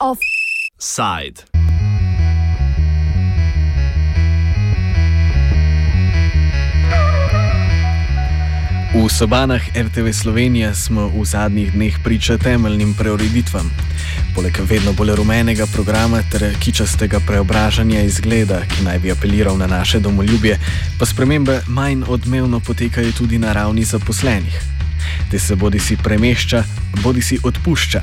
Offside. Sobanah RTV Slovenija smo v zadnjih dneh priča temeljnim preureditvam. Poleg vedno bolj rumenega programa ter kičastega preobražanja izgleda, ki naj bi apeliral na naše domoljubje, pa spremembe manj odmevno potekajo tudi na ravni zaposlenih. Te se bodi si premešča, bodi si odpušča.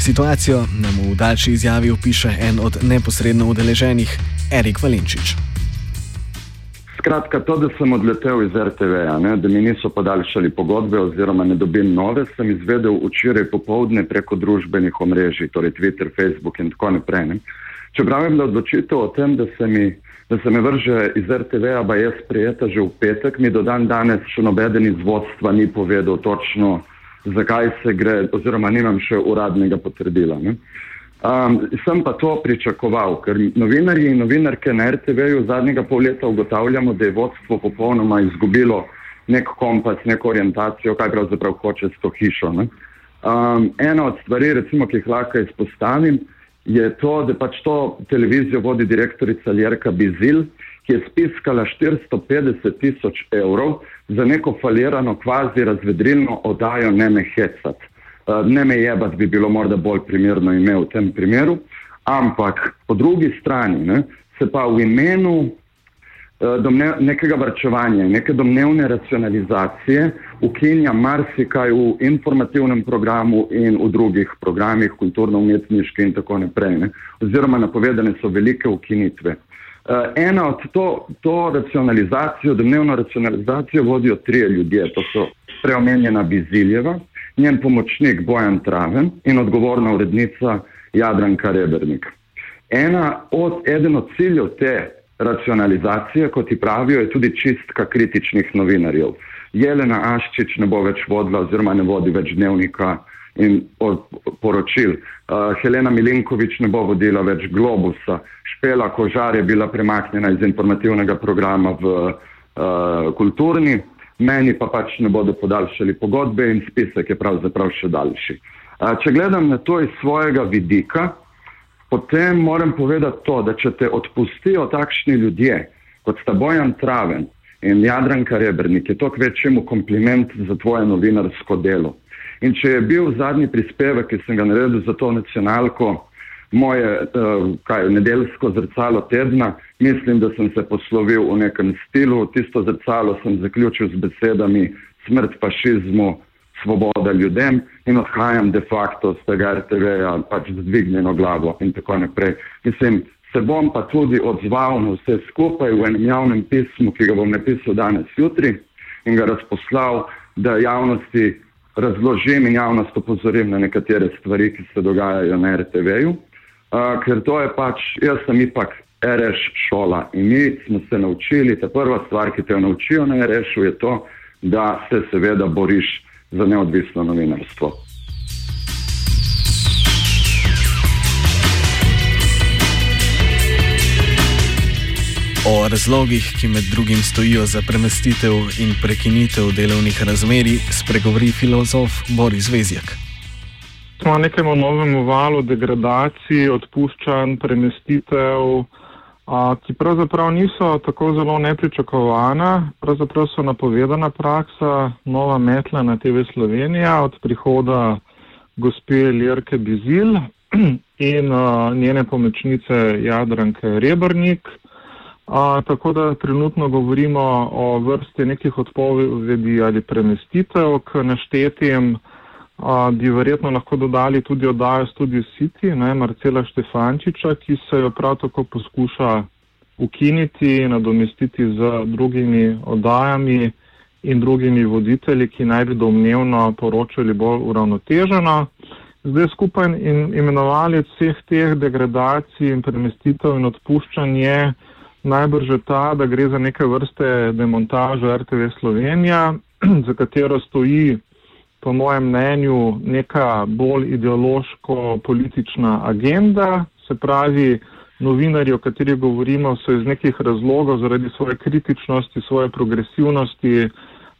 Situacijo nam v daljši izjavi opiše en od neposredno udeleženih, Erik Valenčič. Skratka, to, da sem odletel iz RTV-ja, da mi niso podaljšali pogodbe oziroma ne dobim nove, sem izvedel včeraj popovdne preko družbenih omrežij, torej Twitter, Facebook in tako naprej. Ne. Čeprav je bila odločitev o tem, da se mi, da se me vrže iz RTV-ja, pa je sprejeta že v petek, mi do dan danes še nobeden iz vodstva ni povedal točno, zakaj se gre, oziroma nimam še uradnega potrdila. Ne. Um, sem pa to pričakoval, ker novinarji in novinarke na RTV-ju zadnjega pol leta ugotavljamo, da je vodstvo popolnoma izgubilo nek kompas, neko orientacijo, kaj pravzaprav hoče s to hišo. Um, ena od stvari, recimo, ki jih lahko izpostavim, je to, da pač to televizijo vodi direktorica Ljerka Bizil, ki je spiskala 450 tisoč evrov za neko falirano kvazi razvedrilno odajo Neme Hecat. Eh, ne me je, da bi bilo morda bolj primerno ime v tem primeru, ampak po drugi strani ne, se pa v imenu uh, domne, nekega vrčevanja, neke domnevne racionalizacije ukinja marsikaj v informativnem programu in v drugih programih, kulturno-umetniške in tako naprej. Ne. Oziroma napovedane so velike ukinitve. Uh, ena od to, to racionalizacijo, domnevno racionalizacijo vodijo trije ljudje, to so preomenjena Biziljeva, njen pomočnik Bojan Traven in odgovorna urednica Jadranka Rebernik. Ena od, eden od ciljev te racionalizacije, kot ti pravijo, je tudi čistka kritičnih novinarjev. Jelena Aščič ne bo več vodila oziroma ne vodi več dnevnika in poročil. Uh, Helena Milinkovič ne bo vodila več Globusa. Špela Kožar je bila premaknjena iz informativnega programa v uh, kulturni meni pa pač ne bodo podaljšali pogodbe in spisek je pravzaprav še daljši. Če gledam na to iz svojega vidika, potem moram povedati to, da če te odpustijo takšni ljudje, kot sta Bojan Traven in Jadranka Rebrnik, je to k večjemu kompliment za tvoje novinarsko delo. In če je bil zadnji prispevek, ki sem ga naredil za to nacionalko, moje uh, kaj, nedeljsko zrcalo tedna. Mislim, da sem se poslovil v nekem stilu. Tisto zrcalo sem zaključil z besedami smrt fašizmu, svoboda ljudem in odhajam de facto z tega RTV-ja pač z dvignjeno glavo in tako naprej. Mislim, se bom pa tudi odzval na vse skupaj v enem javnem pismu, ki ga bom napisal danes jutri in ga razposlal, da javnosti razložim in javnost opozorim na nekatere stvari, ki se dogajajo na RTV-ju ker to je pač, jaz sem ipak RŠ šola in mi smo se naučili, ta prva stvar, ki te naučijo na RŠ-u, je to, da se seveda boriš za neodvisno novinarstvo. O razlogih, ki med drugim stojijo za premestitev in prekinitev delovnih razmerij, spregovori filozof Boris Vezjak smo na nekem novem valu degradacij, odpuščanj, premestitev, a, ki pravzaprav niso tako zelo nepričakovana. Pravzaprav so napovedana praksa, nova metla na TV Slovenija od prihoda gospe Ljerke Bizil in a, njene pomočnice Jadranke Rebrnik. A, tako da trenutno govorimo o vrsti nekih odpovedi ali premestitev k naštetjem bi verjetno lahko dodali tudi oddajo Studio City, ne, Marcela Štefančiča, ki se jo prav tako poskuša ukiniti in nadomestiti z drugimi oddajami in drugimi voditelji, ki naj bi domnevno poročali bolj uravnoteženo. Zdaj skupaj in imenovali vseh teh degradacij in premestitev in odpuščanje najbrž je ta, da gre za neke vrste demontažo RTV Slovenija, za katero stoji po mojem mnenju, neka bolj ideološko-politična agenda, se pravi, novinarji, o katerih govorimo, so iz nekih razlogov, zaradi svoje kritičnosti, svoje progresivnosti,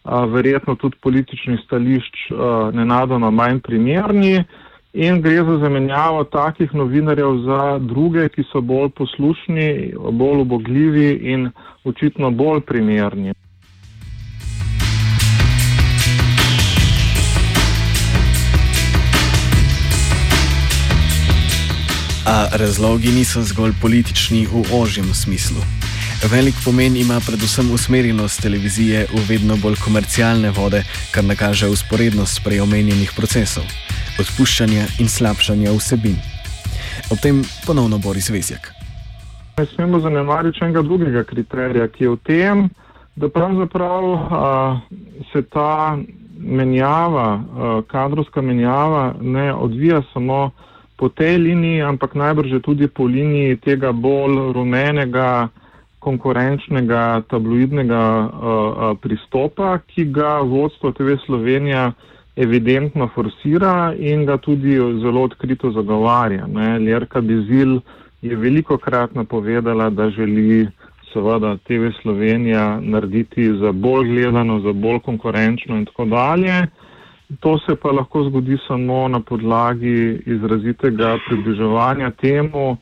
a, verjetno tudi političnih stališč, nenadoma manj primerni. In gre za zamenjavo takih novinarjev za druge, ki so bolj poslušni, bolj obogljivi in očitno bolj primerni. A razlogi niso zgolj politični v ožjem smislu. Velik pomen ima predvsem usmerjenost televizije v vedno bolj komercialne vode, kar nakaže usporednost preomenjenih procesov, odpuščanja in slabšanja vsebin. Ob tem ponovno Boris Vezjak. Ne smemo zanemariti enega drugega kriterija, ki je v tem, da pravzaprav a, se ta menjava, a, kadrovska menjava, ne odvija samo po tej liniji, ampak najbrž tudi po liniji tega bolj rumenega, konkurenčnega, tabloidnega uh, uh, pristopa, ki ga vodstvo TV Slovenija evidentno forsira in ga tudi zelo odkrito zagovarja. Ne. Ljerka Bizil je veliko krat napovedala, da želi seveda TV Slovenija narediti za bolj gledano, za bolj konkurenčno in tako dalje. To se pa lahko zgodi samo na podlagi izrazitega približevanja temu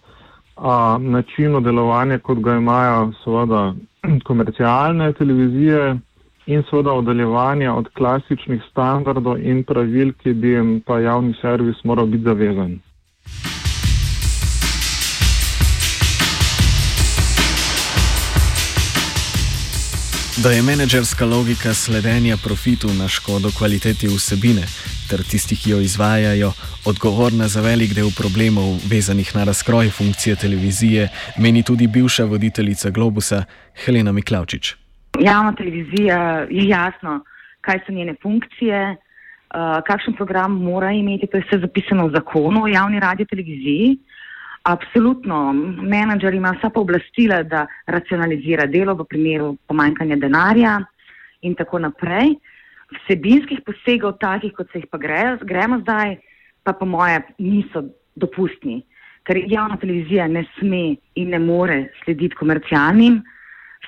a, načinu delovanja, kot ga imajo seveda komercialne televizije in seveda oddaljevanja od klasičnih standardov in pravil, ki bi jim pa javni servis moral biti zavezan. Da je menedžerska logika sledenja profitu na škodo kvaliteti vsebine ter tistih, ki jo izvajajo, odgovorna za velik del problemov vezanih na razkroj funkcije televizije, meni tudi bivša voditeljica Globusa Helena Miklavčič. Javna televizija je jasno, kaj so njene funkcije, kakšen program mora imeti, to je vse zapisano v zakonu o javni radio televiziji. Absolutno, menedžer ima vsa pooblastila, da racionalizira delo v primeru pomanjkanja denarja in tako naprej. Vsebinskih posegov, takih kot se jih pa gre, gremo zdaj, pa po moje niso dopustni, ker javna televizija ne sme in ne more slediti komercialnim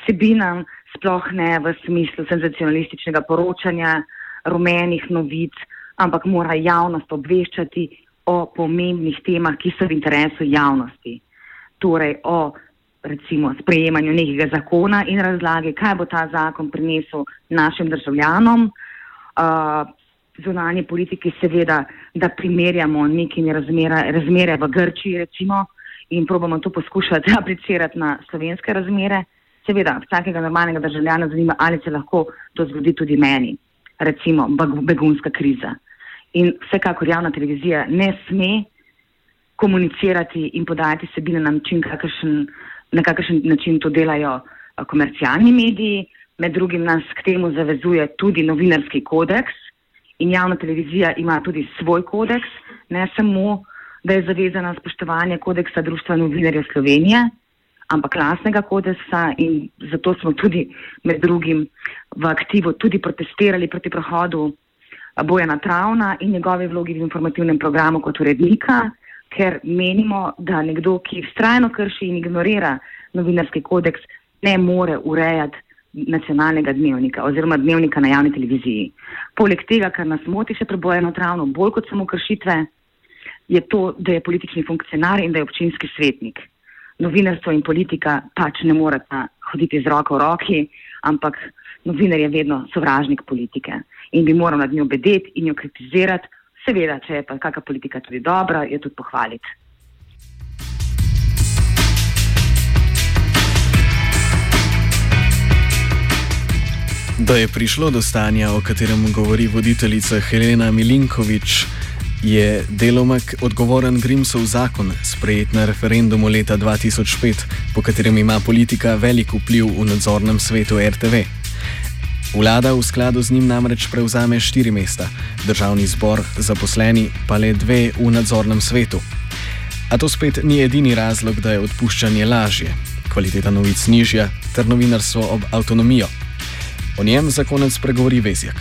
vsebinam, sploh ne v smislu senzacionalističnega poročanja, rumenih novic, ampak mora javnost obveščati o pomembnih temah, ki so v interesu javnosti. Torej o recimo sprejemanju nekega zakona in razlage, kaj bo ta zakon prinesel našim državljanom. Uh, zunanje politike seveda, da primerjamo nekaj razmere v Grčiji recimo in probamo to poskušati aplicirati na slovenske razmere. Seveda, vsakega normalnega državljana zanima, ali se lahko to zgodi tudi meni, recimo begunska kriza. In vsekakor javna televizija ne sme komunicirati in podajati sebine na način, kakršen, na kakršen način to delajo komercialni mediji. Med drugim nas k temu zavezuje tudi novinarski kodeks in javna televizija ima tudi svoj kodeks, ne samo, da je zavezana spoštovanje kodeksa Društva novinarjev Slovenije, ampak lasnega kodeksa in zato smo tudi med drugim v aktivu tudi protestirali proti prehodu Bojana Travna in njegove vlogi v informativnem programu kot urednika, ker menimo, da nekdo, ki vztrajno krši in ignorira novinarski kodeks, ne more urejati nacionalnega dnevnika oziroma dnevnika na javni televiziji. Poleg tega, kar nas moti še pri Bojanu Travnu, bolj kot samo kršitve, je to, da je politični funkcionar in da je občinski svetnik. Novinarstvo in politika pač ne morata hoditi z roko v roki, ampak novinar je vedno sovražnik politike in bi moral nad njo bedeti in jo kritizirati. Seveda, če je pa kakšna politika tudi dobra, jo tudi pohvaliti. Da je prišlo do stanja, o katerem govori voditeljica Helena Milinkovič, je deloma odgovoren Grimsov zakon, sprejet na referendumu leta 2005, po katerem ima politika velik vpliv v nadzornem svetu RTV. Vlada v skladu z njim namreč prevzame štiri mesta, državni zbor, zaposleni pa le dve v nadzornem svetu. A to spet ni edini razlog, da je odpuščanje lažje, kvaliteta novic nižja ter novinarstvo ob avtonomijo. O njem za konec pregovori Vezjak.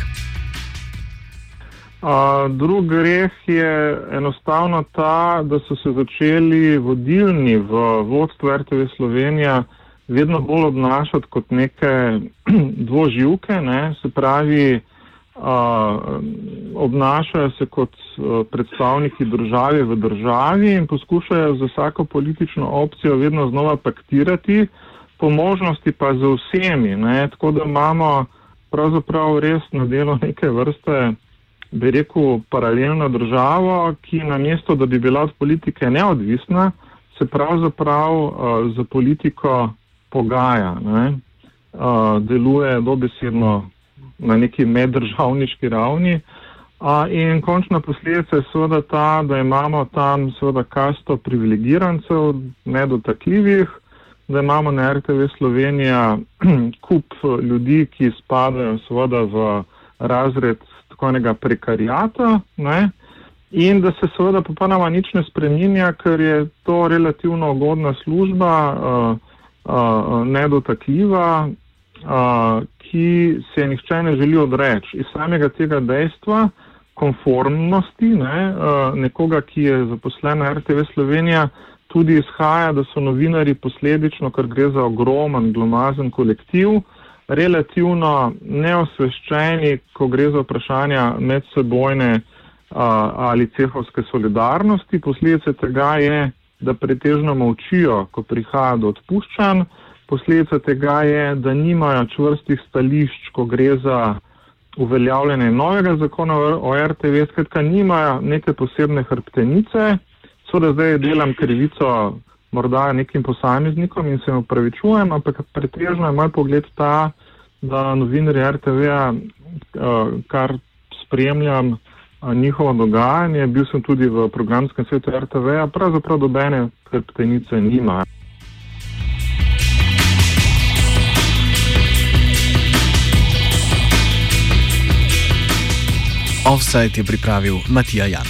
Uh, drug greh je enostavno ta, da so se začeli vodilni v vodstvu RTV Slovenija vedno bolj obnašati kot neke dvoživke, ne? se pravi, uh, obnašajo se kot uh, predstavniki države v državi in poskušajo za vsako politično opcijo vedno znova paktirati, po možnosti pa za vsemi. Ne? Tako da imamo pravzaprav res na delo neke vrste bi rekel, paralelno državo, ki namesto, da bi bila od politike neodvisna, se pravzaprav uh, za politiko pogaja, ne? uh, deluje dobesedno na neki meddržavniški ravni. Uh, in končna posledica je seveda ta, da imamo tam seveda kasto privilegirancev, nedotakljivih, da imamo na RTV Slovenija kup ljudi, ki spadajo seveda v razred tako enega prekarijata ne? in da se seveda popolnoma nič ne spreminja, ker je to relativno ugodna služba, uh, uh, nedotakljiva, uh, ki se nihče ne želi odreči. Iz samega tega dejstva, konformnosti ne? uh, nekoga, ki je zaposlen na RTV Slovenija, tudi izhaja, da so novinari posledično, ker gre za ogromen, glomazen kolektiv, uh, relativno neosveščeni, ko gre za vprašanja medsebojne a, ali cehovske solidarnosti. Posledice tega je, da pretežno molčijo, ko prihaja do odpuščanj. Posledica tega je, da nimajo čvrstih stališč, ko gre za uveljavljanje novega zakona o RTV, skratka nimajo neke posebne hrbtenice. Seveda zdaj delam krivico morda nekim posameznikom in se jim upravičujem, ampak pretežno je moj pogled ta, da novinarji RTV-a, eh, kar spremljam njihovo dogajanje, bil sem tudi v programskem svetu RTV-a, pravzaprav dobene hrbtenice nima. Offside je pripravil Matija Jan.